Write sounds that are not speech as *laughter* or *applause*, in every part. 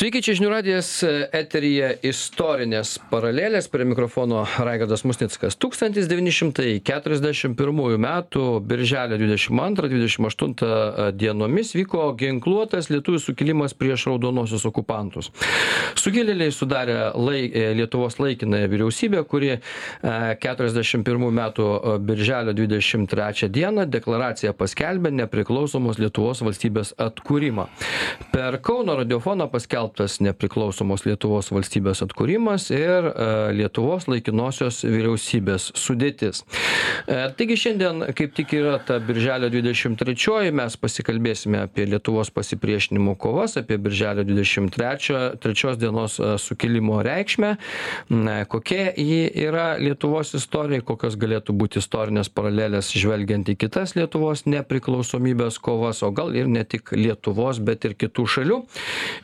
Sveiki, čia žinių radijas eteryje istorinės paralelės prie mikrofono Raigardas Musnickas. 1941 m. birželio 22-28 dienomis vyko ginkluotas lietuvių sukilimas prieš raudonosius okupantus. Sukilėliai sudarė laik, Lietuvos laikinąją vyriausybę, kuri 41 m. birželio 23 d. deklaraciją paskelbė nepriklausomos Lietuvos valstybės atkūrimą. Per Kauno radiofoną paskelbė paskelbtas nepriklausomos Lietuvos valstybės atkūrimas ir e, Lietuvos laikinosios vyriausybės sudėtis. E, taigi šiandien kaip tik yra ta birželio 23, mes pasikalbėsime apie Lietuvos pasipriešinimo kovas, apie birželio 23 dienos e, sukilimo reikšmę, kokia ji yra Lietuvos istorija, kokios galėtų būti istorinės paralelės žvelgiant į kitas Lietuvos nepriklausomybės kovas, o gal ir ne tik Lietuvos, bet ir kitų šalių.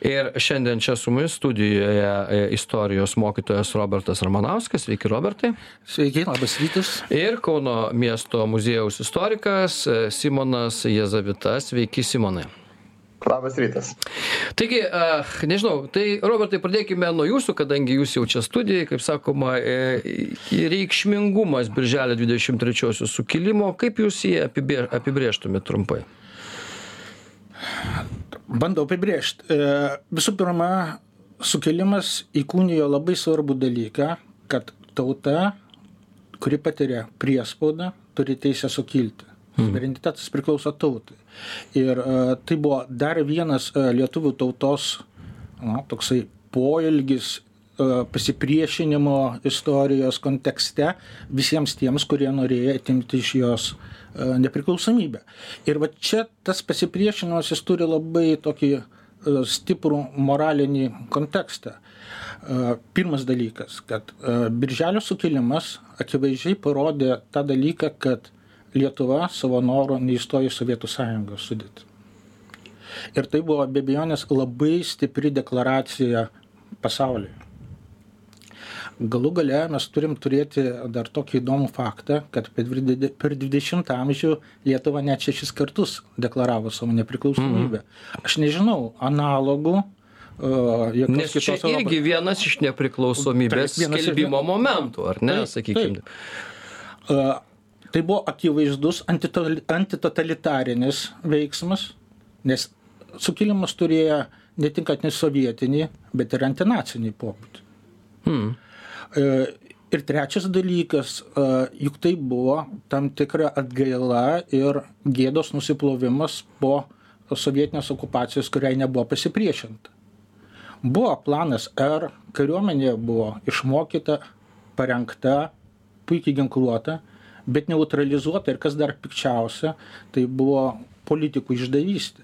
Ir šiandien čia su mumis studijoje e, istorijos mokytojas Robertas Ramanauskas. Sveiki, Robertai. Sveiki, labas rytas. Ir Kauno miesto muziejaus istorikas e, Simonas Jezavitas. Sveiki, Simonai. Labas rytas. Taigi, nežinau, tai Robertai, pradėkime nuo jūsų, kadangi jūs jau čia studijai, kaip sakoma, e, reikšmingumas Birželio 23-osios sukilimo, kaip jūs jį apibrėžtumėte trumpai? Bandau apibrėžti. E, visų pirma, sukilimas įkūnijo labai svarbų dalyką, kad tauta, kuri patiria priespaudą, turi teisę sukilti. Suverenitetas priklauso tautai. Ir uh, tai buvo dar vienas uh, lietuvių tautos na, toksai poilgis uh, pasipriešinimo istorijos kontekste visiems tiems, kurie norėjo atimti iš jos uh, E, nepriklausomybę. Ir va čia tas pasipriešinimas jis turi labai tokį e, stiprų moralinį kontekstą. E, pirmas dalykas, kad Birželio sukilimas akivaizdžiai parodė tą dalyką, kad Lietuva savo noro neįstojo į Sovietų sąjungos sudėtį. Ir tai buvo be abejonės labai stipri deklaracija pasaulyje galų gale mes turim turėti dar tokį įdomų faktą kad per dvidešimtą amžių lietuva net šešis kartus deklaravo savo nepriklausomybę mhm. aš nežinau analogų Nes čia irgi vienas iš nepriklausomybės Taip, skelbimo momentų, ar ne, sakykime. Tai buvo akivaizdus antitotalitarinis veiksmas, nes sukilimas turėjo ne tik antisovietinį, bet ir antinacinį pobūdį. Hmm. E, ir trečias dalykas, e, juk tai buvo tam tikra atgaila ir gėdos nusiplovimas po sovietinės okupacijos, kuriai nebuvo pasipriešinta. Buvo planas R, kariuomenė buvo išmokyta, parengta, puikiai ginkluota, bet neutralizuota ir kas dar pikčiausia, tai buvo politikų išdavystė.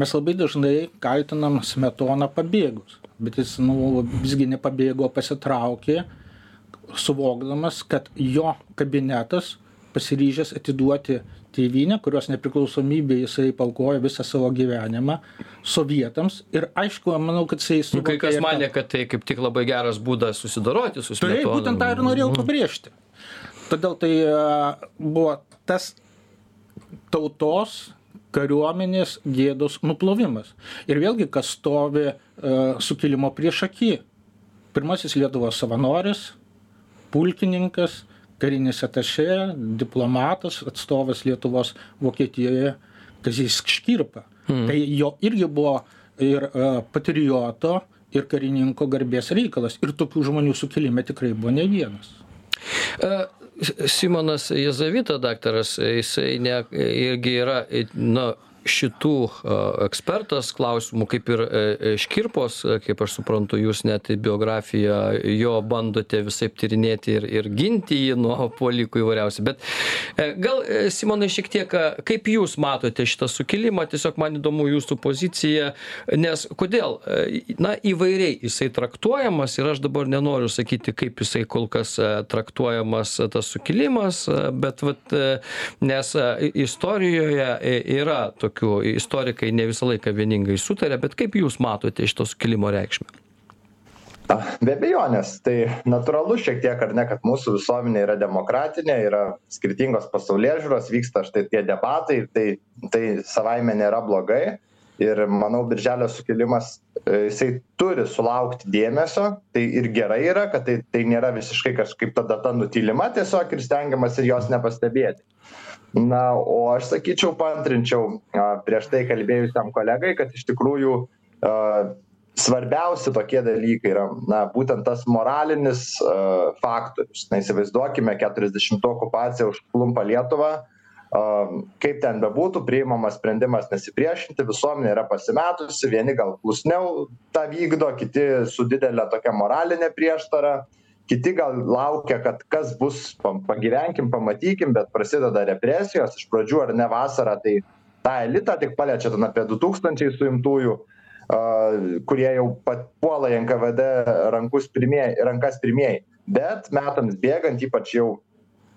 Mes labai dažnai kaltinam smetoną pabėgus bet jis nu visgi nepabėgo pasitraukė suvokdamas kad jo kabinetas pasiryžęs atiduoti tėvynę kurios nepriklausomybei jisai paaukojo visą savo gyvenimą sovietams. Ir aišku manau kad jisai nu, kai kas manė kad tai kaip tik labai geras būdas susidoroti su smetona taip būtent tą ir norėjau mhm. pabrėžti. Todėl tai buvo tas tautos kariuomenės gėdos nuplovimas. Ir vėlgi, kas stovi uh, sukilimo priešaky. Pirmasis Lietuvos savanoris, pulkininkas, karinis atašė, diplomatas, atstovas Lietuvos Vokietijoje, Kazys Škirpa. Hmm. Tai jo irgi buvo ir uh, patrioto, ir karininko garbės reikalas. Ir tokių žmonių sukilime tikrai buvo ne vienas. Simonas Jezavita daktaras, jisai ne, irgi yra, na, šitų ekspertas klausimų kaip ir e, e, škirpos kaip aš suprantu jūs net biografiją jo bandote visaip tyrinėti ir ir ginti jį nuo puolikų įvairiausių. Bet e, gal simonai šiek tiek kaip jūs matote šitą sukilimą? Tiesiog man įdomu jūsų pozicija nes kodėl? Na įvairiai jisai traktuojamas ir aš dabar nenoriu sakyti kaip jisai kol kas traktuojamas tas sukilimas bet vat nes istorijoje yra tokių tokių istorikai ne visą laiką vieningai sutaria bet kaip jūs matote šito sukilimo reikšmę? Be abejonės, tai natūralu šiek tiek, ar ne, kad mūsų visuomenė yra demokratinė, yra skirtingos pasaulyje žiūros, vyksta štai tie debatai, tai, tai savaime nėra blogai, ir manau birželio sukilimas e, jisai turi sulaukti dėmesio. Tai ir gerai yra kad tai tai nėra visiškai kažkaip ta data nutylima tiesiog ir stengiamasi jos nepastebėti na o aš sakyčiau paantrinčiau prieš tai kalbėjusiam kolegai kad iš tikrųjų svarbiausi tokie dalykai yra na būtent tas moralinis faktorius. Na įsivaizduokime keturiasdešimtų okupacija užklumpa lietuvą kaip ten bebūtų priimamas sprendimas nesipriešinti visuomenė yra pasimetusi vieni gal klusniau tą vykdo kiti su didele tokia moraline prieštara kiti gal laukia kad kas bus pagyvenkim pamatykim bet prasideda represijos iš pradžių ar ne vasarą tai tą elitą tik paliečia ten apie du tūkstančiai suimtųjų kurie jau papuola į nkvd rankus pirmieji rankas pirmieji. Bet metams bėgant ypač jau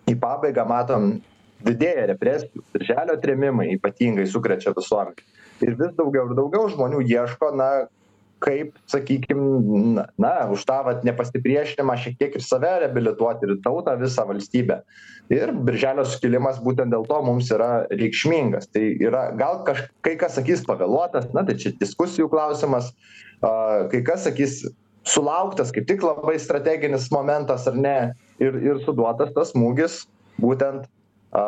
į pabaigą matom didėja represijų birželio trėmimai ypatingai sukrečia visuomenę. Ir vis daugiau ir daugiau žmonių ieško na kaip sakykim na už tą vat nepasipriešinimą šiek tiek ir save reabilituoti ir tautą visą valstybę. Ir birželio sukilimas būtent dėl to mums yra reikšmingas. Tai yra gal kaž kai kas sakys pavėluotas na tai čia diskusijų klausimas a kai kas sakys sulauktas kaip tik labai strateginis momentas ar ne ir ir suduotas tas smūgis būtent a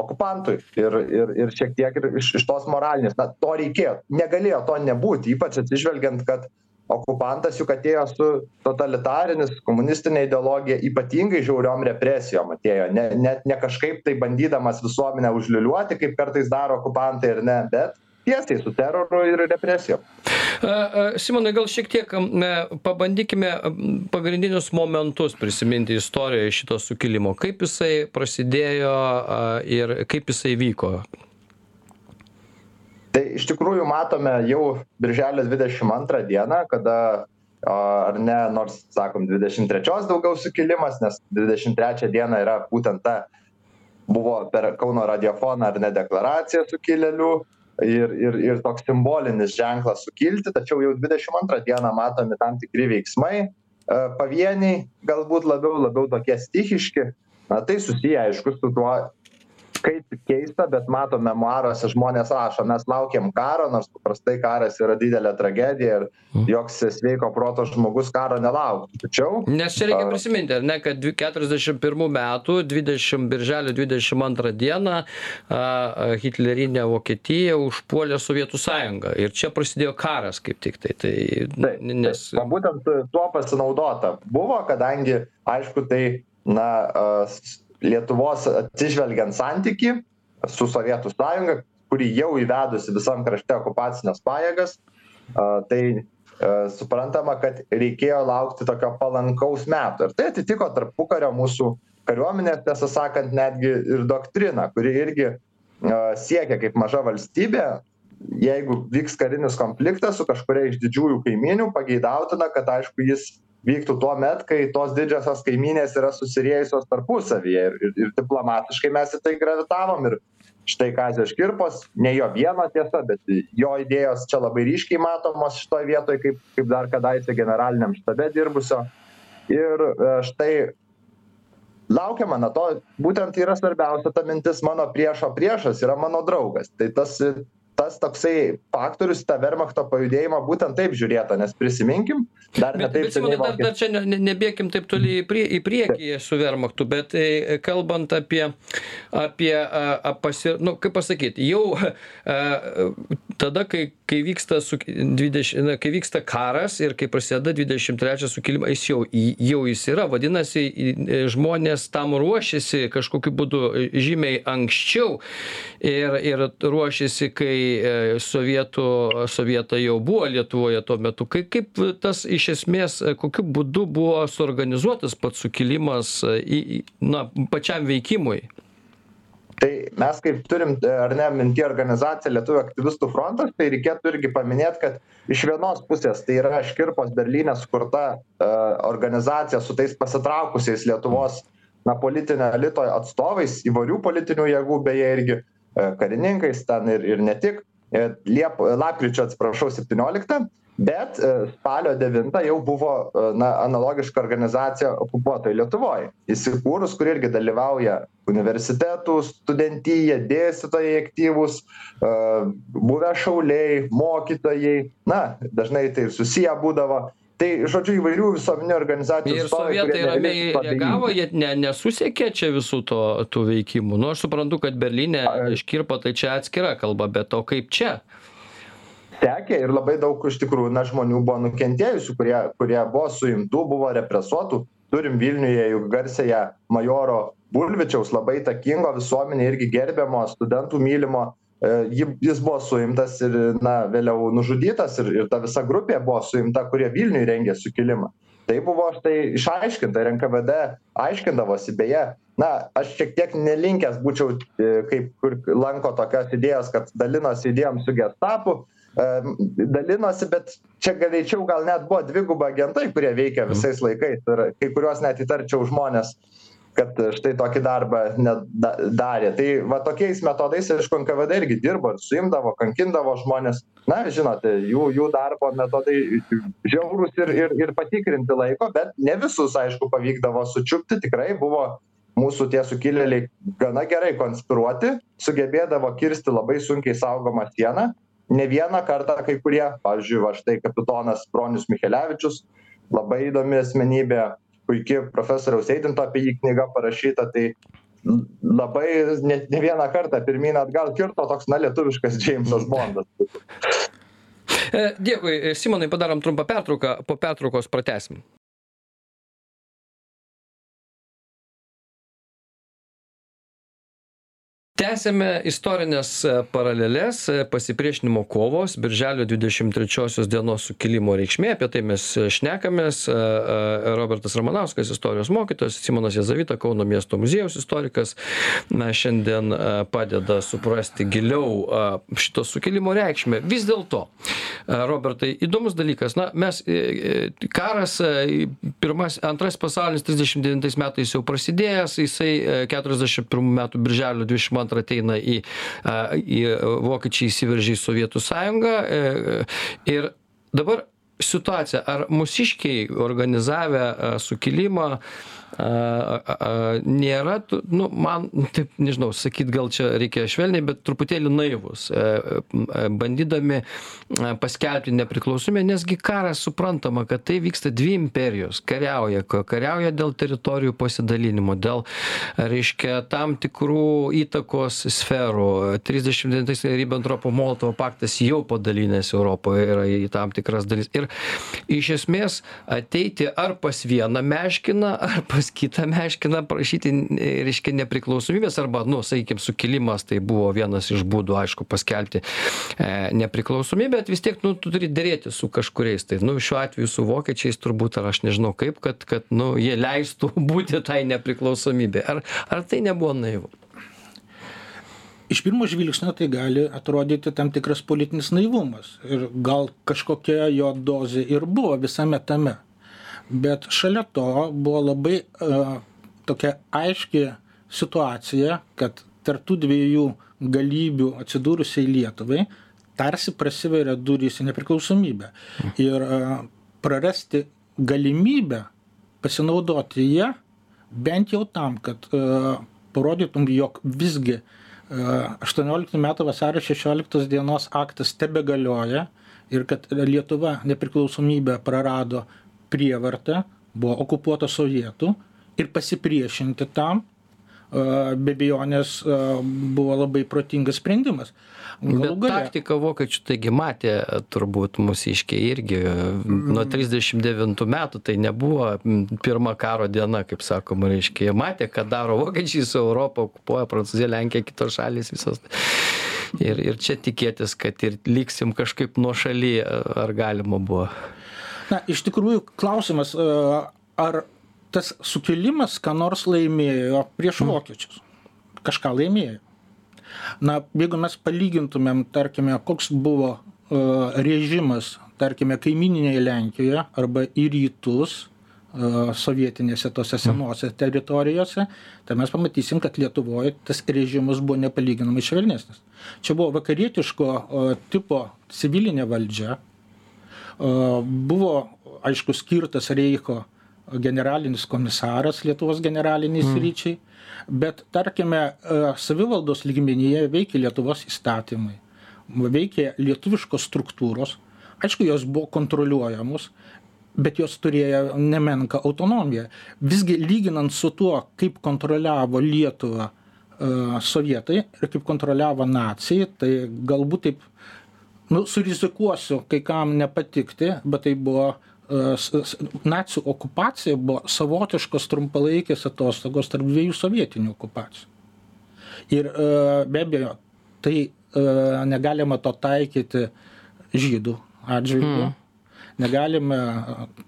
okupantui ir ir ir šiek tiek ir iš iš tos moralinės na to reikėjo negalėjo to nebūt ypač atsižvelgiant kad okupantas juk atėjo su totalitarinis komunistine ideologija ypatingai žiauriom represijom atėjo ne net ne kažkaip tai bandydamas visuomenę užliūliuoti kaip kartais daro okupantai ar ne bet tiesiai su teroru ir represijom. Simonai, gal šiek tiek pabandykime pagrindinius momentus prisiminti istorijoje šito sukilimo. Kaip jisai prasidėjo ir kaip jisai vyko? Tai iš tikrųjų matome jau birželio 22 dieną, kada ar ne, nors sakom 23 daugiau sukilimas, nes 23 diena yra būtent ta, buvo per Kauno radiofoną ar ne deklaracija sukilėlių, ir ir ir toks simbolinis ženklas sukilti tačiau jau dvidešim antrą dieną matomi tam tikri veiksmai e, pavieniai galbūt labiau labiau tokie stichiški. Na tai susiję aišku su tuo kaip keista bet matom memuaruose žmonės rašo mes laukėm karo nors paprastai karas yra didelė tragedija ir Mhm. joks sveiko proto žmogus karo nelauktų tačiau Nes čia reikia prisiminti, ar ne, kad dvi- 41 metų 20 birželio 22 dieną a, hitlerinė Vokietija užpuolė Sovietų sąjungą. Ir čia prasidėjo karas kaip tik tai. tai nes, Va būtent tuo pasinaudota buvo, kadangi, aišku, tai, na, Lietuvos atsižvelgiant santyki su Sovietų sąjunga, kuri jau įvedusi visam krašte okupacinės pajėgas, tai suprantama, kad reikėjo laukti tokio palankaus metų. Ir tai atitiko tarpukario mūsų kariuomenės, tiesą sakant, netgi ir doktrina, kuri irgi a, siekia kaip maža valstybė jeigu vyks karinis konfliktas su kažkuria iš didžiųjų kaimynių pageidautina kad aišku jis vyktų tuomet kai tos didžiosios kaimynės yra susiriejusios tarpusavyje ir ir ir diplomatiškai mes į tai gravitavom ir štai kazio škirpos ne jo vieno tiesa bet jo idėjos čia labai ryškiai matomos šitoj vietoj kaip kaip dar kadaise generaliniam štabe dirbusio. Ir e, štai laukiama na to būtent yra svarbiausia ta mintis mano priešo priešas yra mano draugas. Tai tas tas toksai faktorius tą vermachto pajudėjimą būtent taip žiūrėta nes prisiminkim dar ne taip seniai dar, dar čia ne, ne, nebėkim taip toli į, prie, į priekį su Vermachtu, bet e, kalbant apie, apie a, pasi, nu, kaip pasakyti, jau a, tada, kai, kai, vyksta su, 20, na, kai vyksta karas ir kai prasideda 23 sukilimas, jis jau, į- jau jis yra, vadinasi, e, žmonės tam ruošiasi kažkokiu būdu žymiai anksčiau ir, ir ruošiasi, kai e, sovietų, sovietai jau buvo Lietuvoje tuo metu. Kaip, kaip tas iš esmės, e, kokiu būdu buvo suorganizuotas pats sukilimas e, į, na, pačiam veikimui? Tai mes kaip turim e, ar ne minty organizaciją lietuvių aktyvistų frontas tai reikėtų irgi paminėt kad iš vienos pusės tai yra škirpos berlyne sukurta e, organizacija su tais pasitraukusiais lietuvos na politinio elito atstovais įvairių politinių jėgų beje irgi e, karininkais ten ir ir ne tik liep lapkričio atsiprašau septynioliktą bet spalio devintą jau buvo na analogiška organizacija okupuotoj lietuvoj įsikūrus kuri irgi dalyvauja universitetų studentija dėstytojai aktyvūs buvę šauliai mokytojai. Na dažnai tai ir susiję būdavo tai žodžiu įvairių visuomeninių organizacijų ir sovietai ramiai reagavo jie ne nesusekė čia visų to tų veikimų. Nu aš suprantu kad berlyne škirpa tai čia atskira kalba bet o kaip čia? Sekė ir labai daug iš tikrųjų na žmonių buvo nukentėjusių kurie kurie buvo suimtų buvo represuotų. Turim vilniuje juk garsiąją majoro bulvičiaus labai įtakingo visuomenėj irgi gerbiamo studentų mylimo e, jis buvo suimtas ir na vėliau nužudytas ir ir ta visa grupė buvo suimta kurie vilniuj rengė sukilimą. Tai buvo štai išaiškinta ir nkvd aiškindavosi beje na aš šiek tiek nelinkęs būčiau e, kaip kur lanko tokios idėjos kad dalinosi idėjom su gestapu. E, dalinosi bet čia greičiau gal net buvo dviguba agentai kurie veikė visais laikais ir kai kuriuos net įtarčiau žmones kad štai tokį darbą net da darė. Tai va tokiais metodais aišku nkvd irgi dirbo ir suimdavo kankindavo žmones na žinote jų jų darbo metodai žiaurūs ir ir ir patikrinti laiko bet ne visus aišku pavykdavo sučiupti. Tikrai buvo mūsų tie sukilėliai gana gerai konspiruoti sugebėdavo kirsti labai sunkiai saugomą sieną. Ne vieną kartą kai kurie pavyzdžiui va štai kapitonas bronius michelevičius labai įdomi asmenybė puiki profesoriaus eidinto apie jį knyga parašyta tai labai ne ne vieną kartą pirmyn atgal kirto toks na lietuviškas džeimsas bondas. E, dėkui simonai padarom trumpą pertrauką po pertraukos pratęsim tęsiame istorines paraleles pasipriešinimo kovos birželio dvidešim trečiosios dienos sukilimo reikšmė apie tai mes šnekamės a a robertas ramanauskas istorijos mokytojas simonas jazavita kauno miesto muziejaus istorikas na šiandien padeda suprasti giliau šito sukilimo reikšmę. Vis dėlto robertai įdomus dalykas. Na mes e, e, karas e, pirmas antrasis pasaulinis trisdešim devintais metais jau prasidėjęs jisai keturiasdešim pirmų metų birželio dvidešim antrą ateina į į vokiečiai įsiveržė į sovietų sąjungą e, ir dabar situacija ar mūsiškiai organizavę sukilimą a a nėra tų nu man taip nežinau sakyt gal čia reikia švelniai bet truputėlį naivūs e, e, bandydami a paskelbti nepriklausomybę nes gi karas suprantama kad tai vyksta dvi imperijos. Kariauja ka kariauja dėl teritorijų pasidalinimo dėl reiškia tam tikrų įtakos sferų. trisdešim devintais ribentropo molotovo paktas jau padalinęs europą yra į tam tikras dalis. Ir iš esmės ateiti ar pas vieną meškiną ar pas kitą meškiną prašyti reiškia nepriklausomybės arba nu sakykim sukilimas tai buvo vienas iš būdų aišku paskelbti e nepriklausomybę bet vis tiek nu tu turi derėtis su kažkuriais. Tai nu šiuo atveju su vokiečiais turbūt ar aš nežinau kaip kad kad nu jie leistų *laughs* būti tai nepriklausomybei ar ar tai nebuvo naivu? Iš pirmo žvilgsnio tai gali atrodyti tam tikras politinis naivumas. Ir gal kažkokia jo dozė ir buvo visame tame bet šalia to buvo labai a, tokia aiški situacija kad tarp tų dviejų galybių atsidūrusiai lietuvai tarsi prasiveria durys į nepriklausomybę. Ir a, prarasti galimybę pasinaudoti ja bent jau tam kad a, parodytum jog visgi aštuonioliktų metų vasario šešioliktos dienos aktas tebegalioja ir kad lietuva nepriklausomybę prarado prievarta buvo okupuota sovietų ir pasipriešinti tam be abejonės buvo labai protingas sprendimas. Bet taktika vokiečių taigi matė turbūt mūsiškiai irgi nuo 39 metų, tai nebuvo pirma karo diena, kaip sakoma, reiškia, jie matė, ką daro vokiečiai su Europą, okupuoja Prancūzija, Lenkija, kitos šalys visos. Ir, ir čia tikėtis, kad ir liksim kažkaip nuo šaly, ar galima buvo. Na, iš tikrųjų, klausimas, ar tas sukilimas ką nors laimėjo prieš vokiečius? Kažką laimėjo. Na, jeigu mes palygintumėm, tarkime, koks buvo uh, režimas, tarkime, kaimininėje Lenkijoje arba į rytus, sovietinėse tose senose teritorijose, tai mes pamatysim, kad Lietuvoje tas režimas buvo nepalyginamai švelnesnis. Čia buvo vakarietiško tipo civilinė valdžia, buvo, aišku, skirtas Reiko generalinis komisaras Lietuvos generaliniai mm. ryčiai, bet tarkime, savivaldos lygmenyje veikia Lietuvos įstatymai, veikia lietuviškos struktūros, aišku, jos buvo kontroliuojamos, bet jos turėjo nemenką autonomiją. Visgi lyginant su tuo, kaip kontroliavo Lietuvą sovietai ir kaip kontroliavo nacijai, tai galbūt taip, nu, surizikuosiu kai kam nepatikti, bet tai buvo uh, nacijų okupacija buvo savotiškos trumpalaikės atostogos tarp dviejų sovietinių okupacijų. Ir uh, be abejo, tai uh, negalima to taikyti žydų atžvilgiu. Mm negalime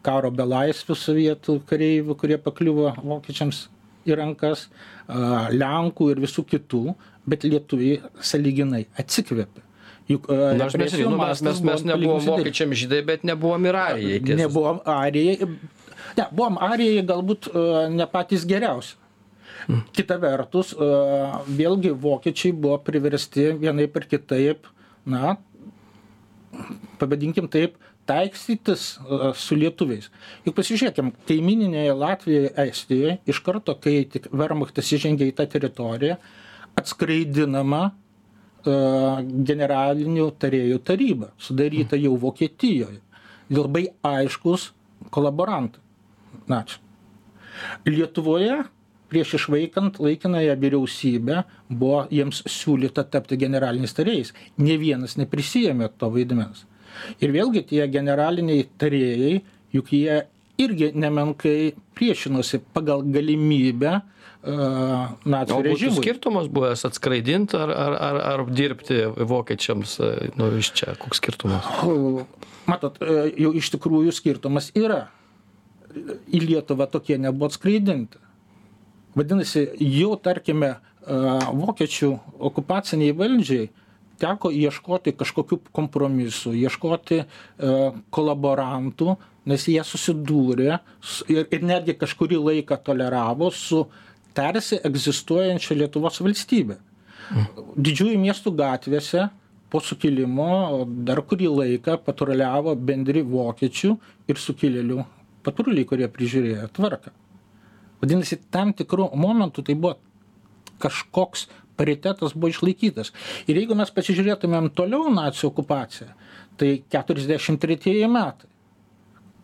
karo belaisvių sovietų kareivių, kurie pakliuvo vokiečiams į rankas, Lenkų ir visų kitų, bet lietuviai saliginai atsikvėpė. Juk Nors mes, nu, mes, mes, mes nebuvom vokiečiam žydai, bet nebuvom ir arijai. Tiesas. Nebuvom arijai. Ne, buvom arijai galbūt ne patys geriausi. Hmm. Kita vertus, vėlgi vokiečiai buvo priversti vienaip ir kitaip, na, pavadinkim taip, taikstytis su lietuviais. Juk pasižiūrėkim, kaimininėje Latvijoje, Estijoje, iš karto, kai tik Vermachtas įžengė į tą teritoriją, atskraidinama generalinių tarėjų taryba, sudaryta jau Vokietijoje. Labai aiškus kolaborantai. Na, čia. Lietuvoje prieš išvaikant laikinąją vyriausybę buvo jiems siūlyta tapti generaliniais tarėjais. Ne vienas neprisijėmė to vaidmens. Ir vėlgi tie generaliniai tarėjai, juk jie irgi nemenkai priešinosi pagal galimybę uh, nacių režimui. skirtumas buvęs atskraidinti ar, ar, ar, ar dirbti vokiečiams nu, iš čia? Koks skirtumas? Matot, jau iš tikrųjų skirtumas yra. Į Lietuvą tokie nebuvo atskraidinti. Vadinasi, jau tarkime, vokiečių okupaciniai valdžiai teko ieškoti kažkokių kompromisų, ieškoti e, kolaborantų, nes jie susidūrė ir, ir netgi kažkurį laiką toleravo su tarsi egzistuojančia Lietuvos valstybė. Didžiųjų miestų gatvėse po sukilimo dar kurį laiką patruliavo bendri vokiečių ir sukilėlių patruliai, kurie prižiūrėjo tvarką. Vadinasi, tam tikrų momentų tai buvo kažkoks paritetas buvo išlaikytas. Ir jeigu mes pasižiūrėtumėm toliau nacijų okupaciją, tai 43 metai,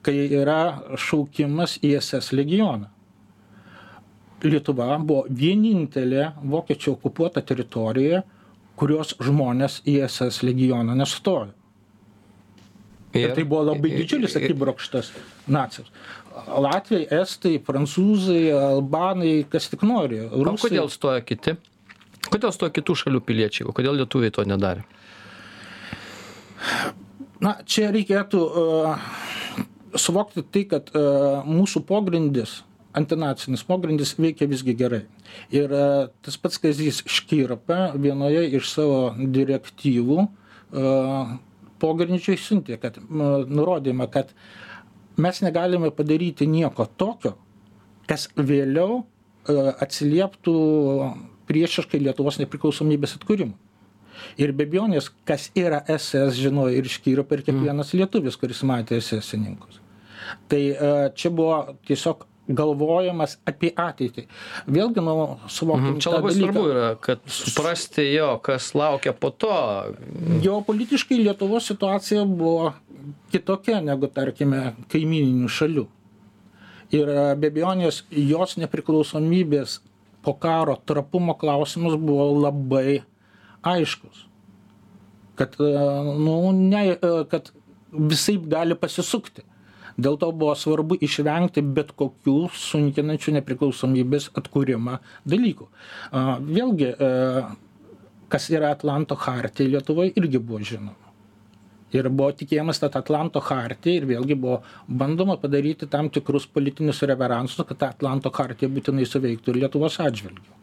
kai yra šaukimas į SS legioną. Lietuva buvo vienintelė vokiečių okupuota teritorija, kurios žmonės į SS legioną nestojo. Ir, ir tai buvo labai didžiulis akibrokštas nacijos. Latvijai, Estai, Prancūzai, Albanai, kas tik nori. Rusai. O kodėl stojo kiti? Kodėl stojo kitų šalių piliečiai, o kodėl lietuviai to nedarė? Na, čia reikėtų uh, suvokti tai, kad uh, mūsų pogrindis, antinacinis pogrindis veikia visgi gerai. Ir uh, tas pats Kazys Škirpa vienoje iš savo direktyvų uh, pogrindžiai siuntė, kad nurodėme, kad mes negalime padaryti nieko tokio, kas vėliau uh, atsilieptų priešiškai Lietuvos nepriklausomybės atkūrimui. Ir be abejonės, kas yra SS, žinojo ir iškyro per kiekvienas mm. lietuvis, kuris matė SS-ininkus. Tai e, čia buvo tiesiog galvojimas apie ateitį. Vėlgi, nu, suvokim. Mhm. Čia labai dalyką. svarbu yra, kad suprasti jo, kas laukia po to. Geopolitiškai Lietuvos situacija buvo kitokia negu, tarkime, kaimininių šalių. Ir e, be abejonės jos nepriklausomybės po karo trapumo klausimas buvo labai aiškus. Kad, e, nu, ne, e, kad visai gali pasisukti. Dėl to buvo svarbu išvengti bet kokių sunkinančių nepriklausomybės atkūrimą dalykų. Vėlgi, e, kas yra Atlanto hartija Lietuvoje, irgi buvo žinoma ir buvo tikėjamas kad atlanto chartija ir vėlgi buvo bandoma padaryti tam tikrus politinius reveransus kad ta atlanto chartija būtinai suveiktų ir lietuvos atžvilgiu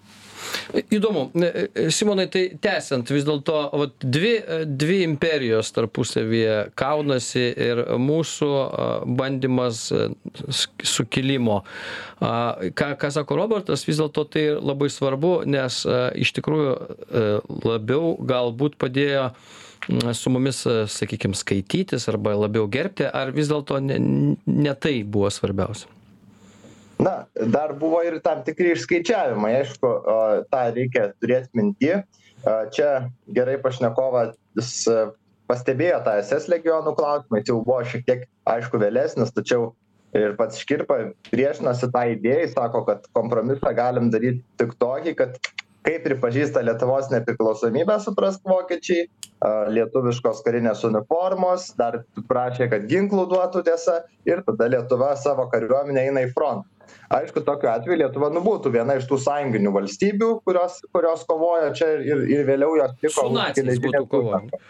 įdomu. E, e, simonai tai tęsiant vis dėlto dvi dvi imperijos tarpusavyje kaunasi ir mūsų bandymas sukilimo. Ką ką sako robertas vis dėlto tai labai svarbu nes iš tikrųjų labiau galbūt padėjo su mumis sakykim skaitytis arba labiau gerbti ar vis dėlto ne ne tai buvo svarbiausia na dar buvo ir tam tikri išskaičiavimai aišku tą reikia turėt minty. Čia gerai pašnekovas pastebėjo tą ss legionų klausimą jis jau buvo šiek tiek aišku vėlesnis tačiau ir pats škirpa priešinosi tai idėjai sako kad kompromisą galim daryt tik tokį kad kai pripažįsta lietuvos nepriklausomybę suprask vokiečiai lietuviškos karinės uniformos dar prašė kad ginklų duotų tiesa ir tada lietuva savo kariuomene eina į frontą aišku tokiu atveju lietuva nu būtų viena iš tų sąjunginių valstybių kurios kurios kovojo čia ir ir vėliau jos liko būtų kovojama.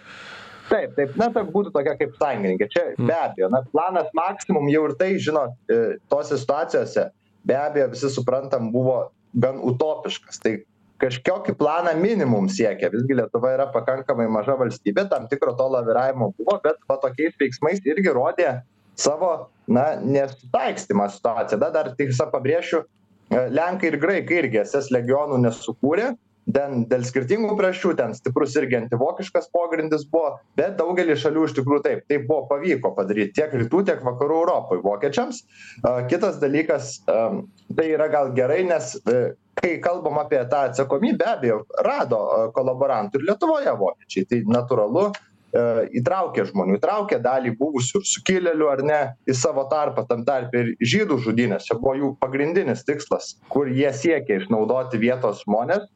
Taip taip. Na tai būtų tokia kaip sąjungininkė. Čia be abejo na planas maksimum jau ir tai žinot e, tose situacijose be abejo visi suprantam buvo gan utopiškas. Tai kažkokį planą minimum siekia. Visgi lietuva yra pakankamai maža valstybė tam tikro to laviravimo buvo bet va tokiais veiksmais irgi rodė savo na nesutaikstymą situacija da dar tiesa pabrėšiu e, lenkai ir graikai irgi ss legionų nesukūrė ten dėl skirtingų priežasčių ten stiprus irgi antivokiškas pogrindis buvo bet daugely šalių iš tikrųjų taip tai buvo pavyko padaryt tiek rytų tiek vakarų europoj vokiečiams. A kitas dalykas am tai yra gal gerai nes e, kai kalbam apie tą atsakomybę be abejo rado kolaborantų ir lietuvoje vokiečiai tai natūralu E, įtraukė žmonių įtraukė dalį buvusių sukilėlių ar ne į savo tarpą tam tarpe ir žydų žudynės čia buvo jų pagrindinis tikslas kur jie siekė išnaudoti vietos žmones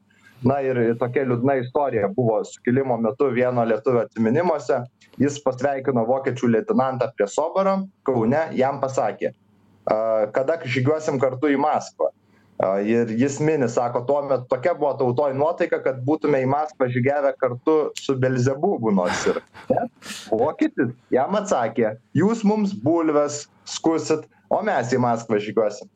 na ir tokia liūdna istorija buvo sukilimo metu vieno lietuvio atsiminimuose jis pasveikino vokiečių leitenantą prie soboro kaune jam pasakė a kada žygiuosim kartu į maskvą ir jis mini sako tuomet tokia buvo tautoj nuotaika kad būtume į maskvą žygiavę kartu su belzebubu nors ir vokietis jam atsakė jūs mums bulves skusit o mes į maskvą žygiuosim.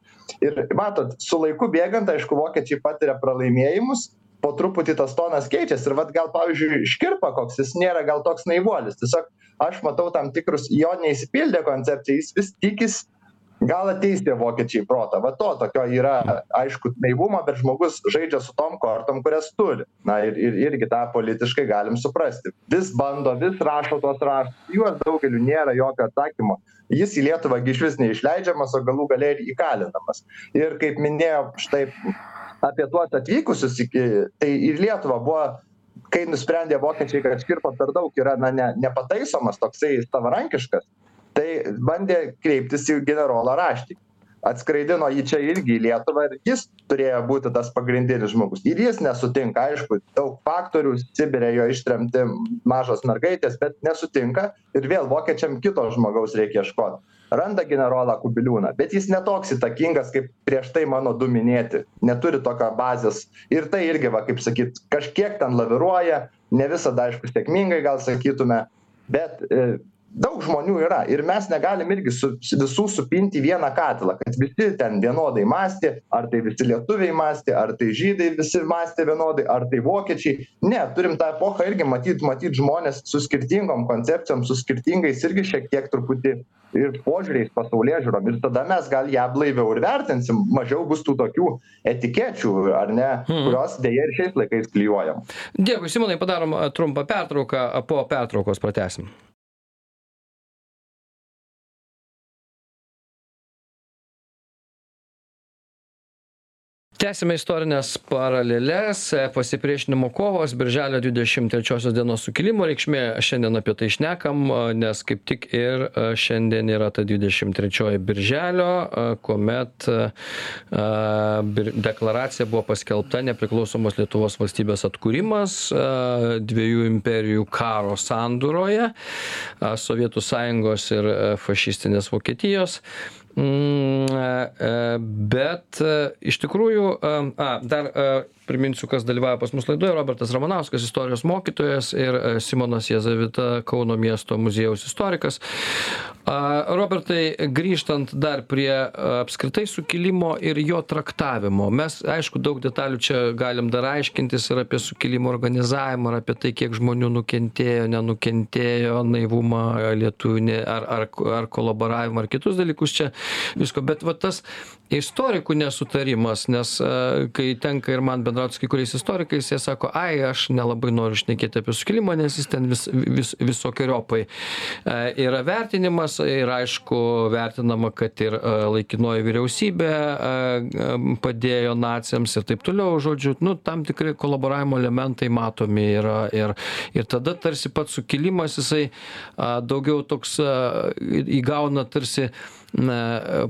Ir matot su laiku bėgant aišku vokiečiai patiria pralaimėjimus po truputį tas tonas keičiasi ir vat gal pavyzdžiui škirpa koks jis nėra gal toks naivuolis tiesiog aš matau tam tikrus jo neišsipildė koncepcija jis vis tikis gal ateis tie vokiečiai į protą. Va to tokio yra aišku naivumo bet žmogus žaidžia su tom kortom kurias turi. Na ir ir irgi tą politiškai galim suprasti. Vis bando vis rašo tuos raštus. Į juos daugeliui nėra jokio atsakymo. Jis į lietuvą gi išvis neišleidžiamas o galų gale ir įkalinamas. Ir kaip minėjo štai apie tuos atvykusius iki tai į lietuvą buvo kai nusprendė vokiečiai kad škirpa per daug yra na ne nepataisomas toksai savarankiškas tai bandė kreiptis į generolą raštikį atskraidino jį čia irgi į lietuvą ir jis turėjo būti tas pagrindinis žmogus. Ir jis nesutinka aišku daug faktorių sibire jo ištremti mažos mergaitės bet nesutinka ir vėl vokiečiam kito žmogaus reikia ieškot. Randa generolą kubiliūną bet jis ne toks įtakingas kaip prieš tai mano du minėti. Neturi tokio bazės. Ir tai irgi va kaip sakyt kažkiek ten laviruoja ne visada aišku sėkmingai gal sakytume bet e, daug žmonių yra ir mes negalim irgi su visų supint į vieną katilą kad visi ten vienodai mąstė ar tai visi lietuviai mąstė ar tai žydai visi mąstė vienodai ar tai vokiečiai. Ne turim tą epochą irgi matyt matyt žmones su skirtingom koncepcijom su skirtingais irgi šiek tiek truputį ir požiūriais pasaulėžiūrom. Ir tada mes gal ją blaiviau ir vertinsim mažiau bus tų tokių etikečių ar ne kurios deja ir šiais laikais klijuojam. Dėkui simonai padarom trumpą pertrauką po pertraukos pratęsim tęsiame istorines paraleles pasipriešinimo kovos birželio dvidešim trečiosios dienos sukilimo reikšmė. Šiandien apie tai šnekam nes kaip tik ir šiandien yra ta dvidešim trečioji birželio kuomet deklaracija buvo paskelbta nepriklausomos lietuvos valstybės atkūrimas dviejų imperijų karo sandūroje sovietų sąjungos ir fašistinės vokietijos. e, e, bet e, iš tikrųjų a dar priminsiu kas dalyvauja pas mus laidoje. Robertas ramanauskas istorijos mokytojas ir e, simonas jazavita kauno miesto muziejaus istorikas. Robertai grįžtant dar prie apskritai sukilimo ir jo traktavimo. Mes aišku daug detalių čia galim dar aiškintis ir apie sukilimo organizavimą ir apie tai kiek žmonių nukentėjo nenukentėjo naivumą lietuvių ne ar ar ar kolaboravimą ar kitus dalykus čia visko. Bet va tas istorikų nesutarimas nes kai tenka ir man bendraut su kai kuriais istorikais jie sako ai aš nelabai noriu šnekėti apie sukilimą nes jis ten vis vis visokeriopai yra vertinimas ir aišku vertinama kad ir laikinoji vyriausybė padėjo naciams ir taip toliau žodžiu nu tam tikri kolaboravimo elementai matomi yra ir ir tada tarsi pats sukilimas jisai daugiau toks įgauna tarsi na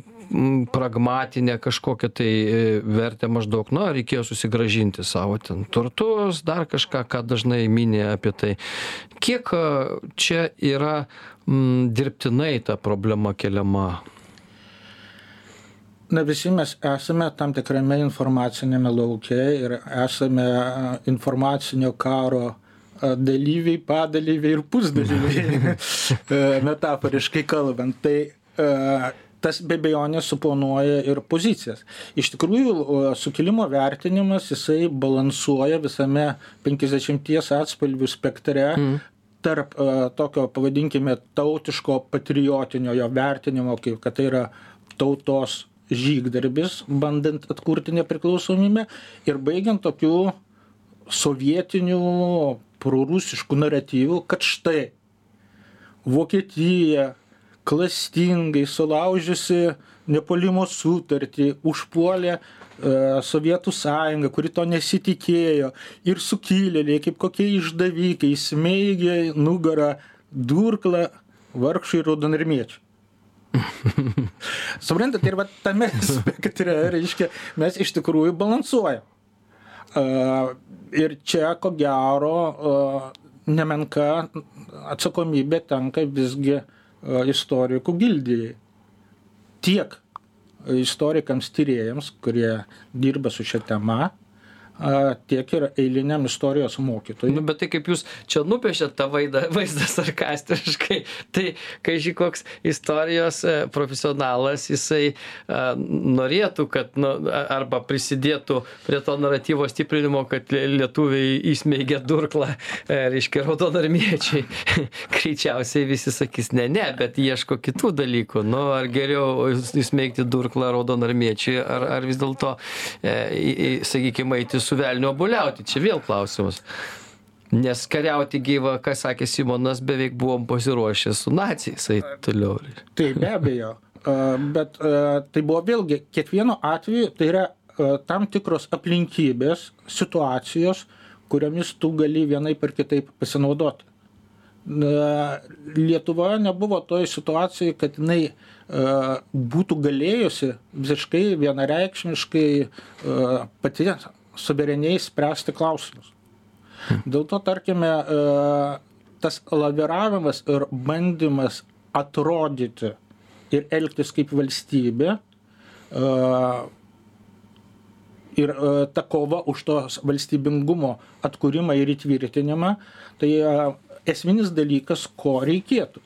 pragmatinę kažkokią tai e, vertę maždaug na reikėjo susigrąžinti savo ten turtus dar kažką ką dažnai mini apie tai. Kiek čia yra m dirbtinai ta problema keliama? Na visi mes esame tam tikrame informaciniame lauke ir esame informacinio karo dalyviai padalyviai ir pusdalyviai. *laughs* Metaforiškai kalbant. Tai tas be abejonės suponuoja ir pozicijas. Iš tikrųjų sukilimo vertinimas jisai balansuoja visame penkiasdešimties atspalvių spektre tarp tokio pavadinkime tautiško patriotinio jo vertinimo kaip kad tai yra tautos žygdarbis bandant atkurti nepriklausomybę ir baigiant tokiu sovietiniu prorusišku naratyvu kad štai vokietija klastingai sulaužiusi nepuolimo sutartį užpuolė Sovietų sąjunga, kuri to nesitikėjo ir sukilėliai, kaip kokie išdavykai, smeigė nugarą durklą vargšai raudonarmiečiai. *laughs* Suprantat, ir va tame *laughs* spektre, reiškia, mes iš tikrųjų balansuojam. Uh, ir čia, ko gero, uh, nemenka atsakomybė tenka visgi uh, istorikų gildijai. Tiek istorikams tyrėjams, kurie dirba su šia tema, tiek ir eiliniam istorijos mokytojui. Nu, bet tai kaip jūs čia nupiešėt tą vaizdą, vaizdą sarkastiškai, tai kai ži koks istorijos e, profesionalas, jisai a, norėtų, kad, nu, arba prisidėtų prie to naratyvo stiprinimo, kad lietuviai įsmeigia durklą, e, reiškia, raudonarmiečiai. *laughs* Greičiausiai visi sakys, ne, ne, bet ieško kitų dalykų. Nu, ar geriau įsmeigti durklą raudonarmiečiai, ar, ar vis dėlto, e, sakykime, eiti su velniu obuoliauti. Čia vėl klausimas. Nes kariauti gyva ką sakė simonas beveik buvom pasiruošę su naciais. Eit toliau taip be abejo. Bet tai buvo vėlgi kiekvienu atveju tai yra tam tikros aplinkybės situacijos kuriomis tu gali vienaip ar kitaip pasinaudoti. Na lietuva nebuvo toj situacijoj kad jinai būtų galėjusi visiškai vienareikšmiškai pati suvereniai spręsti klausimus. Dėl to, tarkime, e, tas laviravimas ir bandymas atrodyti ir elgtis kaip valstybė e, ir e, ta kova už tos valstybingumo atkūrimą ir įtvirtinimą, tai esminis dalykas, ko reikėtų.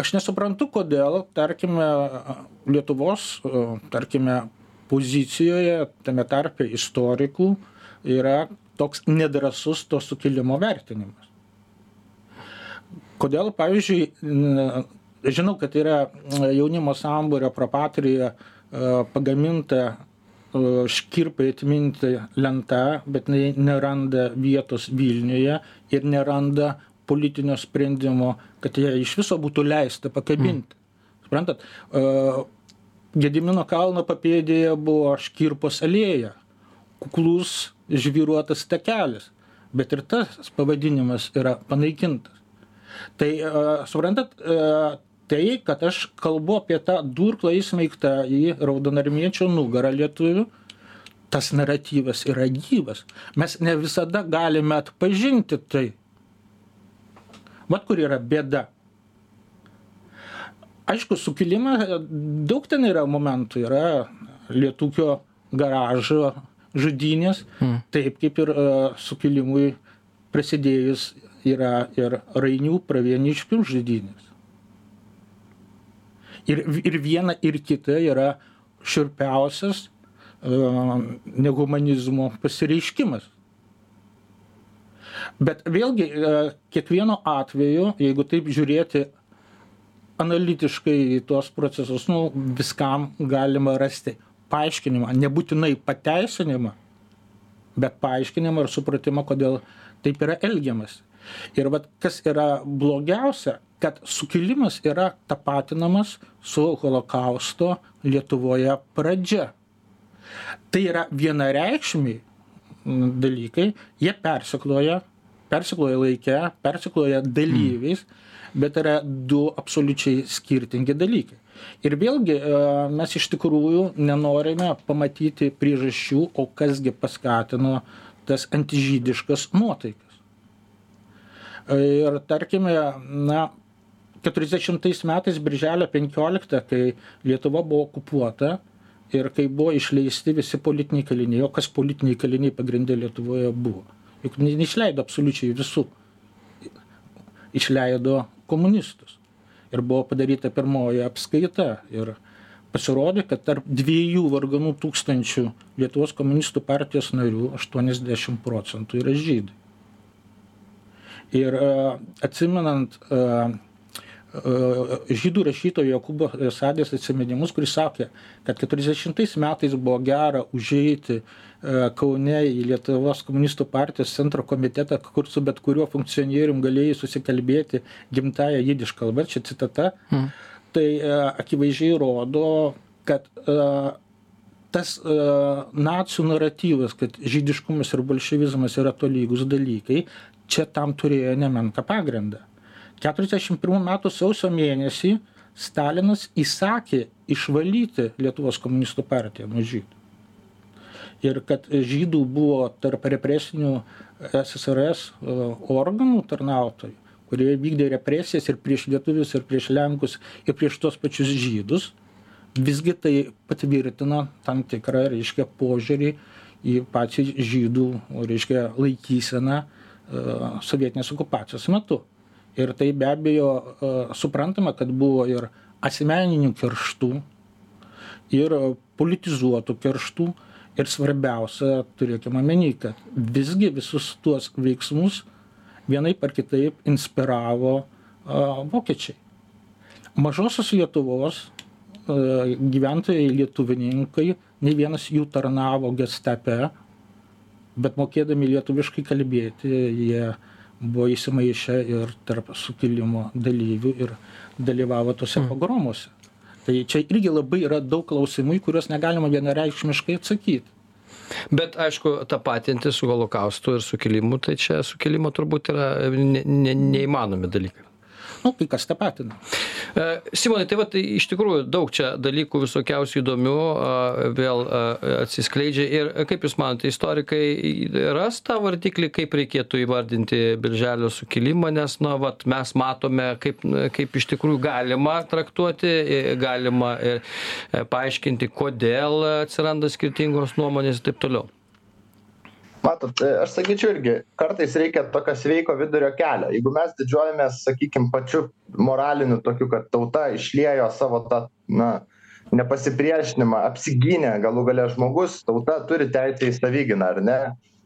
Aš nesuprantu, kodėl, tarkime, Lietuvos, tarkime, pozicijoje tame tarpe istorikų yra toks nedrąsus to sukilimo vertinimas. Kodėl, pavyzdžiui, žinau, kad yra jaunimo sambūrio propatrija pagaminta škirpai atminti lenta, bet neranda vietos Vilniuje ir neranda politinio sprendimo, kad ją iš viso būtų leista pakabinti. Mm. Suprantat, Gedimino kalno papėdėje buvo Škirpos alėja, kuklus žvyruotas takelis, bet ir tas pavadinimas yra panaikintas. Tai suprantat, tai, kad aš kalbu apie tą durklą įsmeigtą į raudonarmiečio nugarą lietuvių, tas naratyvas yra gyvas. Mes ne visada galime atpažinti tai. Vat kur yra bėda aišku sukilimą daug ten yra momentų yra lietūkio garažo žudynės, mm. taip kaip ir uh, sukilimui prasidėjus yra ir Rainių pravieniškių žudynės. Ir, ir viena, ir kita yra širpiausias uh, nehumanizmo pasireiškimas. Bet vėlgi, uh, kiekvieno atveju, jeigu taip žiūrėti analitiškai į tuos procesus, nu, viskam galima rasti paaiškinimą, nebūtinai pateisinimą, bet paaiškinimą ir supratimą, kodėl taip yra elgiamas. Ir vat, kas yra blogiausia, kad sukilimas yra tapatinamas su holokausto Lietuvoje pradžia. Tai yra vienareikšmiai dalykai, jie persikloja, persikloja laikę, persikloja dalyviais. Mm bet yra du absoliučiai skirtingi dalykai. Ir vėlgi e, mes iš tikrųjų nenorime pamatyti priežasčių, o kasgi paskatino tas antižydiškas nuotaikas. Ir tarkime, na, 40 metais, birželio 15, kai Lietuva buvo okupuota ir kai buvo išleisti visi politiniai kaliniai, o kas politiniai kaliniai pagrindė Lietuvoje buvo. Juk neišleido absoliučiai visų. Išleido komunistus. Ir buvo padaryta pirmoji apskaita. Ir pasirodė, kad tarp dviejų varganų tūkstančių Lietuvos komunistų partijos narių 80 procentų yra žydai. Ir atsimenant žydų rašytojo Jokūbo Sadės atsiminimus, kuris sakė, kad 40 metais buvo gera užeiti Kaune į Lietuvos komunistų partijos centro komitetą, kur su bet kuriuo funkcionierium galėjai susikalbėti gimtają jidiš kalbą, čia citata, mm. tai akivaizdžiai rodo, kad tas nacijų naratyvas, kad žydiškumas ir bolševizmas yra tolygus dalykai, čia tam turėjo nemenką pagrindą keturiasdešim pirmų metų sausio mėnesį stalinas įsakė išvalyti lietuvos komunistų partiją nuo žydų. Ir kad žydų buvo tarp represinių ssrs e, organų tarnautojų kurie vykdė represijas ir prieš lietuvius ir prieš lenkus ir prieš tuos pačius žydus visgi tai patvirtina tam tikrą reiškia požiūrį į pačią žydų reiškia laikyseną e, sovietinės okupacijos metu ir tai be abejo e, suprantama kad buvo ir asmeninių kerštų ir politizuotų kerštų ir svarbiausia turėkim omeny kad visgi visus tuos veiksmus vienaip ar kitaip inspiravo a, e, vokiečiai. Mažosios lietuvos a, e, gyventojai lietuvininkai nei vienas jų tarnavo gestape bet mokėdami lietuviškai kalbėti jie buvo įsimaišę ir tarp sukilimo dalyvių ir dalyvavo tuose mm. pogromuose. Tai čia irgi labai yra daug klausimų, į kuriuos negalima vienareikšmiškai atsakyti. Bet aišku, tapatinti su holokaustu ir sukilimu, tai čia sukilimo turbūt yra ne, ne, neįmanomi dalykai nu, kai kas tapatina. E, Simonai, tai va, tai iš tikrųjų daug čia dalykų visokiausių įdomių vėl atsiskleidžia ir kaip Jūs manote, istorikai ras tą vardiklį, kaip reikėtų įvardinti Birželio sukilimą, nes, na, va, mes matome, kaip, kaip iš tikrųjų galima traktuoti, galima e, paaiškinti, kodėl atsiranda skirtingos nuomonės ir taip toliau matot e, aš sakyčiau irgi kartais reikia tokio sveiko vidurio kelio. Jeigu mes didžiuojamės sakykim pačiu moraliniu tokiu kad tauta išliejo savo tą na nepasipriešinimą apsigynė galų gale žmogus tauta turi teisę į savigyną ar ne?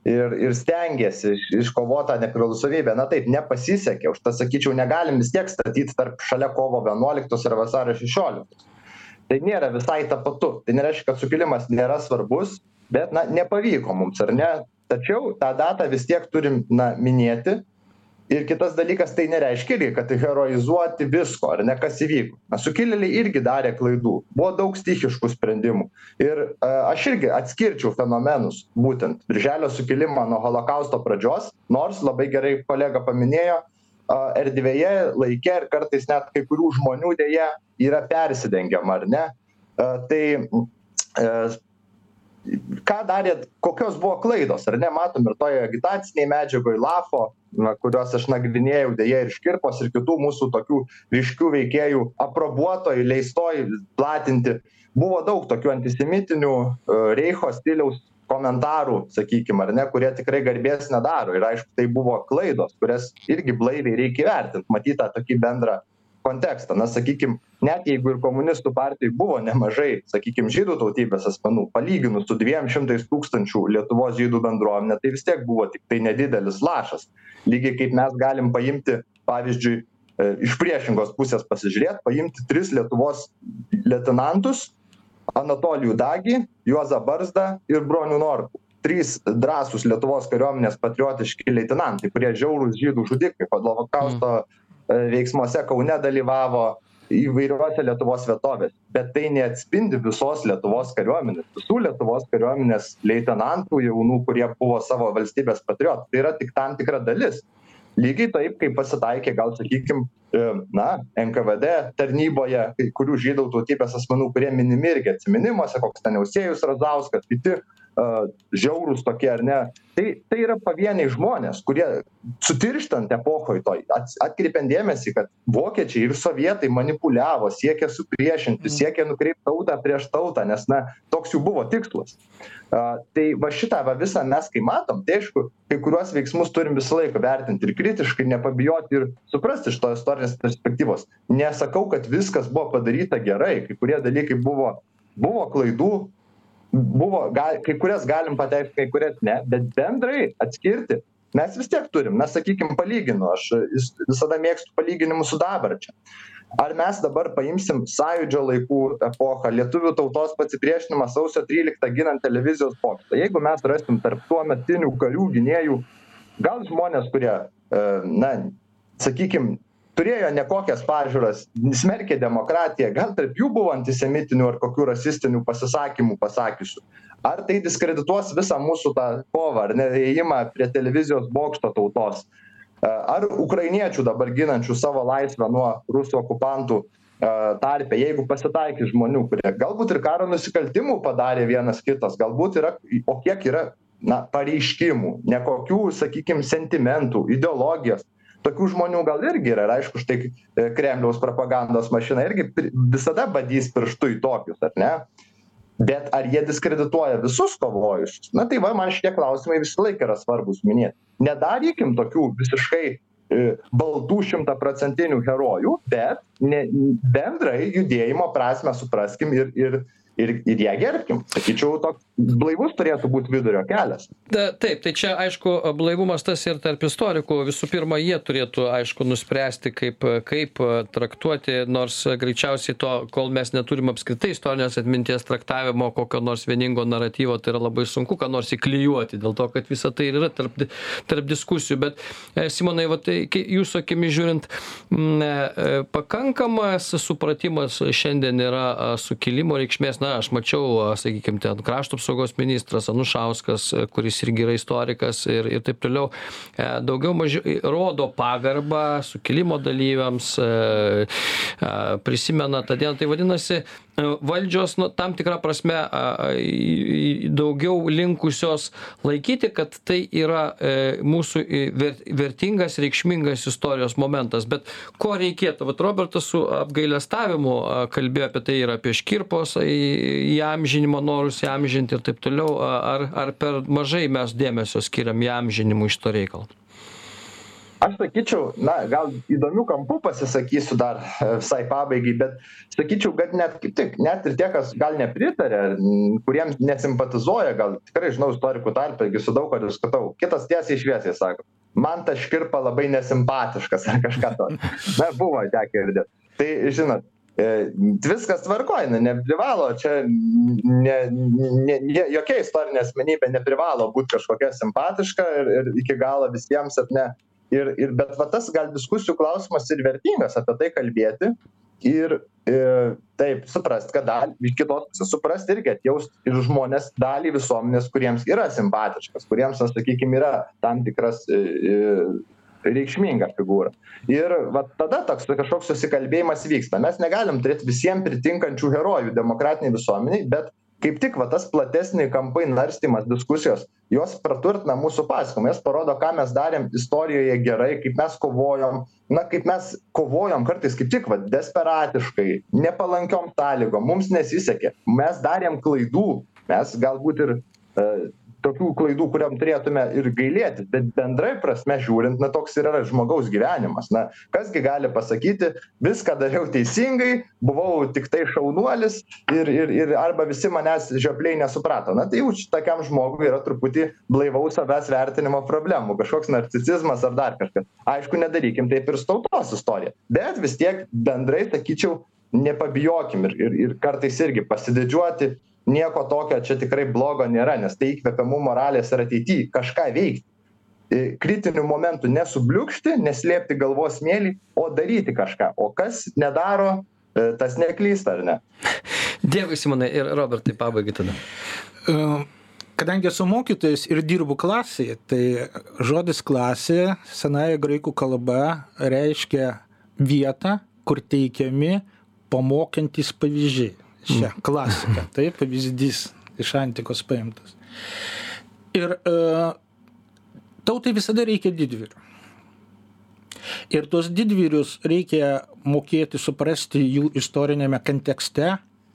Ir ir stengėsi iškovot tą nepriklausomybę. Na taip nepasisekė užtat sakyčiau negalim vis tiek statyt tarp šalia kovo vienuoliktos ir vasario šešioliktos. Tai nėra visai tapatu. Tai nereiškia kad sukilimas nėra svarbus bet na nepavyko mums ar ne tačiau tą datą vis tiek turim na minėti. Ir kitas dalykas tai nereiškia irgi kad heroizuoti visko ar ne kas įvyko. Na sukilėliai irgi darė klaidų. Buvo daug stichiškų sprendimų. Ir aš irgi atskirčiau fenomenus būtent birželio sukilimą nuo holokausto pradžios nors labai gerai kolega paminėjo erdvėje laike ir kartais net kai kurių žmonių deja yra persidengiama ar ne? Tai ką darė kokios buvo klaidos ar ne? Matom ir toj agitacinėj medžiagoj lafo na kuriuos aš nagrinėjau deja ir škirpos ir kitų mūsų tokių ryškių veikėjų aprobuotoj leistoj platinti. Buvo daug tokių antisemitinių e, reicho stiliaus komentarų sakykim ar ne kurie tikrai garbės nedaro. Ir aišku tai buvo klaidos kurias irgi blaiviai reikia įvertint. Matyt tą tokį bendrą kontekstą. Na sakykim net jeigu ir komunistų partijoj buvo nemažai sakykim žydų tautybės asmenų palyginus su dviem šimtais tūkstančių lietuvos žydų bendruomene tai vis tiek buvo tiktai nedidelis lašas. Lygiai kaip mes galim paimti pavyzdžiui e, iš priešingos pusės pasižiūrėt paimti tris lietuvos leitenantus anatolijų dagį juozą barzdą ir bronių norkų. Trys drąsūs lietuvos kariuomenės patriotiški leitenantai kurie žiaurūs žydų žudikai holokausto e, veiksmuose kaune dalyvavo įvairiose lietuvos vietovėse bet tai neatspindi visos lietuvos kariuomenės visų lietuvos kariuomenės leitenantų jaunų kurie buvo savo valstybės patriotai. Tai yra tik tam tikra dalis. Lygiai taip kaip pasitaikė gal sakykim e, na nkvd tarnyboje kai kurių žydų tautybės asmenų kurie minimi irgi atsiminimuose koks ten eusiejus razauskas kiti žiaurūs tokie ar ne? Tai tai yra pavieniai žmonės kurie sutirštant epochoj toj ats atkreipiant dėmesį kad vokiečiai ir sovietai manipuliavo siekė supriešinti siekė nukreipt tautą prieš tautą nes na toks jų buvo tikslas. A tai va šitą va visą mes kai matom tai aišku kai kuriuos veiksmus turim visą laiką vertint ir kritiškai nepabijot ir suprast iš to istorinės perspektyvos. Nesakau kad viskas buvo padaryta gerai kai kurie dalykai buvo buvo klaidų buvo gal kai kurias galim pateikt kai kurias ne bet bendrai atskirti mes vis tiek turim. Na sakykim palyginu aš vis visada mėgstu palyginimus su dabarčia. Ar mes dabar paimsim sąjūdžio laikų epochą lietuvių tautos pasipriešinimą sausio tryliktą ginant televizijos bokštą jeigu mes rasim tarp tuometinių karių gynėjų gal žmonės kurie e, na sakykim turėjo nekokias pažiūras smerkė demokratiją gal tarp jų buvo antisemitinių ar kokių rasistinių pasisakymų pasakiusių. Ar tai diskredituos visą mūsų tą kovą ar ne ėjimą prie televizijos bokšto tautos? Ar ukrainiečių dabar ginančių savo laisvę nuo rusų okupantų tarpe jeigu pasitaikys žmonių kurie galbūt ir karo nusikaltimų padarė vienas kitas galbūt yra o kiek yra na pareiškimų nekokių sakykim sentimentų ideologijos tokių žmonių gal irgi yra ir aišku štai e, kremliaus propagandos mašina irgi visada badys pirštu į tokius ar ne? Bet ar jie diskredituoja visus kovojusius? Na tai va man šitie klausimai visąlaik yra svarbūs minėt nedarykim tokių visiškai e, baltų šimtaprocentinių herojų bet ne bendrai judėjimo prasmę supraskim ir ir ir ir ją gerbkim. Sakyčiau toks blaivus turėtų būt vidurio kelias. Ta taip tai čia aišku blaivumas tas ir tarp istorikų. Visų pirma jie turėtų aišku nuspręsti kaip kaip traktuoti nors greičiausiai to kol mes neturim apskritai istorinės atminties traktavimo kokio nors vieningo naratyvo tai yra labai sunku ką nors įklijuoti dėl to kad visa tai yra tarp tarp diskusijų. Bet e, simonai va tai jūsų akimis žiūrint m e, pakankamas supratimas šiandien yra sukilimo reikšmės na aš mačiau sakykim ten krašto apsaugos ministras anušauskas kuris irgi yra istorikas ir ir taip toliau. E, daugiau mažiau rodo pagarbą sukilimo dalyviams e, prisimena tą dieną. Tai vadinasi valdžios nu tam tikra prasme daugiau linkusios laikyti kad tai yra e, mūsų ver vertingas reikšmingas istorijos momentas. Bet ko reikėtų? Vat robertas su apgailestavimu kalbėjo apie tai ir apie škirpos įamžinimo norus įamžinti ir taip toliau. Ar ar per mažai mes dėmesio skiriam įamžinimui šito reikalo aš sakyčiau na gal įdomiu kampu pasisakysiu dar e, visai pabaigai bet sakyčiau kad net kaip tik net ir tie kas gal nepritaria kuriems nesimpatizuoja gal tikrai žinau istorikų tarpe gi su daug kuo diskutavau. Kitas tiesiai šviesiai sako man tas škirpa labai nesimpatiškas ar kažką tokio *laughs* na buvo tekę girdėt tai žinot e, viskas tvarkoj na neprivalo čia ne ne ne jokia istorinė asmenybė neprivalo būt kažkokia simpatiška ir ir iki galo visiems ar ne ir ir bet va tas gal diskusijų klausimas ir vertingas apie tai kalbėti ir i taip suprast kad dalį iš kitos pusės suprast irgi atjaust ir žmones dalį visuomenės kuriems yra simpatiškas kuriems na sakykim yra tam tikras i i reikšminga figūra. Ir vat tada toks kažkoks susikalbėjimas vyksta. Mes negalim turėt visiem pritinkančių herojų demokratinėj visuomenėj bet kaip tik va tas platesni kampai narstymas diskusijos jos praturtina mūsų pasakojimą jos parodo ką mes darėm istorijoje gerai kaip mes kovojom. Na kaip mes kovojom kartais kaip tik vat desperatiškai nepalankiom sąlygom mums nesisekė. Mes darėm klaidų mes galbūt ir e, tokių klaidų kuriom turėtume ir gailėtis bet bendrai prasme žiūrint na toks ir yra žmogaus gyvenimas. Na kas gi gali pasakyti viską dariau teisingai buvau tiktai šaunuolis ir ir ir arba visi manęs žiopliai nesuprato. Na tai jau tokiam žmogui yra truputį blaivaus savęs vertinimo problemų. Kažkoks narcisizmas ar dar kažkas. Aišku nedarykim taip ir su tautos istorija. Bet vis tiek bendrai sakyčiau nepabijokim ir ir ir kartais irgi pasididžiuoti nieko tokio čia tikrai blogo nėra nes tai įkvepia mum moralės ir ateity kažką veikt i kritiniu momentu nesubliūkšti neslėpti galvos smėly o daryti kažką o kas nedaro e, tas neklysta ar ne *laughs* Dėkui, Simonai. Ir Robertai, pabaigai tada. E, Kadangi esu mokytojas ir dirbu klasėje, tai žodis klasė senąją graikų kalba reiškia vietą, kur teikiami pamokantis pavyzdžiai. Čia klasika, tai pavyzdys iš antikos paimtas. Ir uh, tautai visada reikia didvyrių. Ir tuos didvyrius reikia mokėti suprasti jų istorinėme kontekste,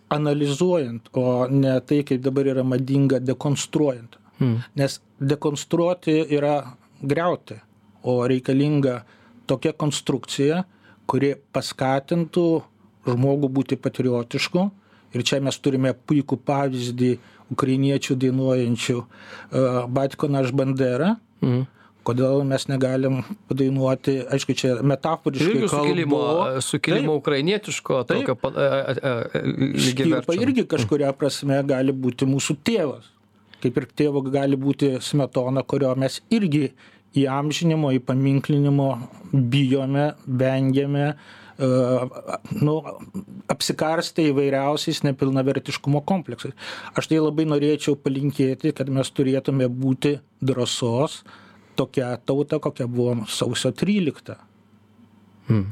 analizuojant, o ne tai, kaip dabar yra madinga dekonstruojant. Hmm. Nes dekonstruoti yra greuti, o reikalinga tokia konstrukcija, kuri paskatintų žmogų būti patriotišku. Ir čia mes turime puikų pavyzdį ukrainiečių dainuojančių uh, Batko naš bandera. Mhm. Kodėl mes negalim padainuoti, aišku, čia metaforiškai. Irgi sukilimo, sukilimo taip, ukrainietiško, tokio lygiai. Irgi kažkuria prasme gali būti mūsų tėvas. Kaip ir tėvo gali būti smetona, kurio mes irgi įamžinimo, įpaminklinimo bijome, vengiame, nu, apsikarstę įvairiausiais nepilnavertiškumo kompleksais. Aš tai labai norėčiau palinkėti, kad mes turėtume būti drąsos, tokia tauta, kokia buvom sausio 13. Hmm.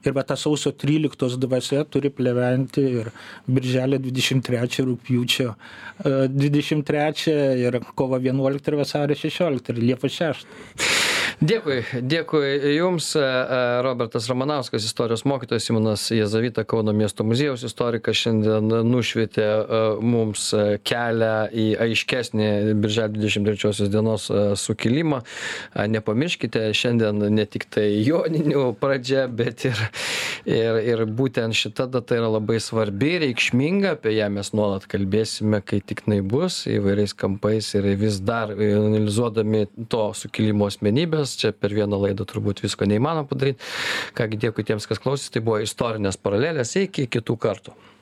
Ir va ta sausio 13 dvasia turi pleventi ir birželio 23 rūpjūčio 23 ir kovo 11 ir vasario 16 ir liepos 6. Dėkui, dėkui Jums, e, e, Robertas Ramanauskas, istorijos mokytojas, Simonas Jezavita, Kauno miesto muziejaus istorikas, šiandien nušvietė e, mums kelią į aiškesnį Birželio 23 dienos sukilimą. Nepamirškite, šiandien ne tik tai joninių pradžia, bet ir, ir, ir būtent šita data yra labai svarbi, reikšminga, apie ją mes nuolat kalbėsime, kai tik tai bus, įvairiais kampais ir vis dar analizuodami to sukilimo asmenybės nes čia per vieną laidą turbūt visko neįmanoma padaryt. Ką gi dėkui tiems kas klausėsi tai buvo istorinės paralelės iki kitų kartų